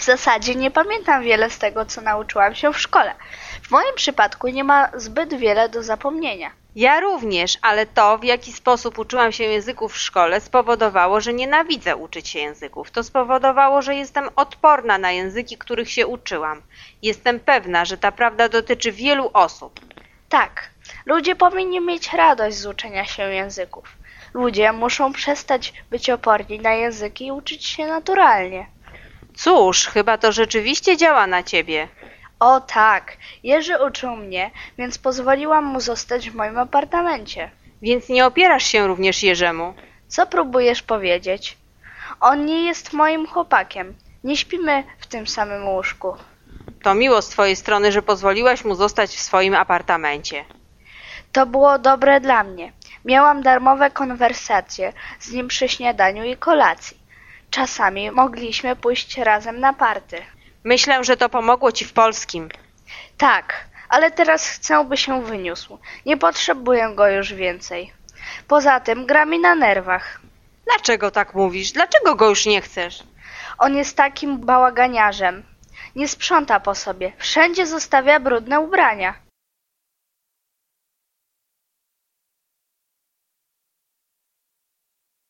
W zasadzie nie pamiętam wiele z tego, co nauczyłam się w szkole. W moim przypadku nie ma zbyt wiele do zapomnienia. Ja również, ale to, w jaki sposób uczyłam się języków w szkole, spowodowało, że nienawidzę uczyć się języków. To spowodowało, że jestem odporna na języki, których się uczyłam. Jestem pewna, że ta prawda dotyczy wielu osób. Tak, ludzie powinni mieć radość z uczenia się języków. Ludzie muszą przestać być oporni na języki i uczyć się naturalnie. Cóż, chyba to rzeczywiście działa na ciebie. O tak, Jerzy uczył mnie, więc pozwoliłam mu zostać w moim apartamencie. Więc nie opierasz się również Jerzemu. Co próbujesz powiedzieć? On nie jest moim chłopakiem. Nie śpimy w tym samym łóżku. To miło z twojej strony, że pozwoliłaś mu zostać w swoim apartamencie. To było dobre dla mnie. Miałam darmowe konwersacje z nim przy śniadaniu i kolacji. Czasami mogliśmy pójść razem na party. Myślę, że to pomogło ci w polskim. Tak, ale teraz chcę, by się wyniósł. Nie potrzebuję go już więcej. Poza tym gra mi na nerwach. Dlaczego tak mówisz? Dlaczego go już nie chcesz? On jest takim bałaganiarzem. Nie sprząta po sobie. Wszędzie zostawia brudne ubrania.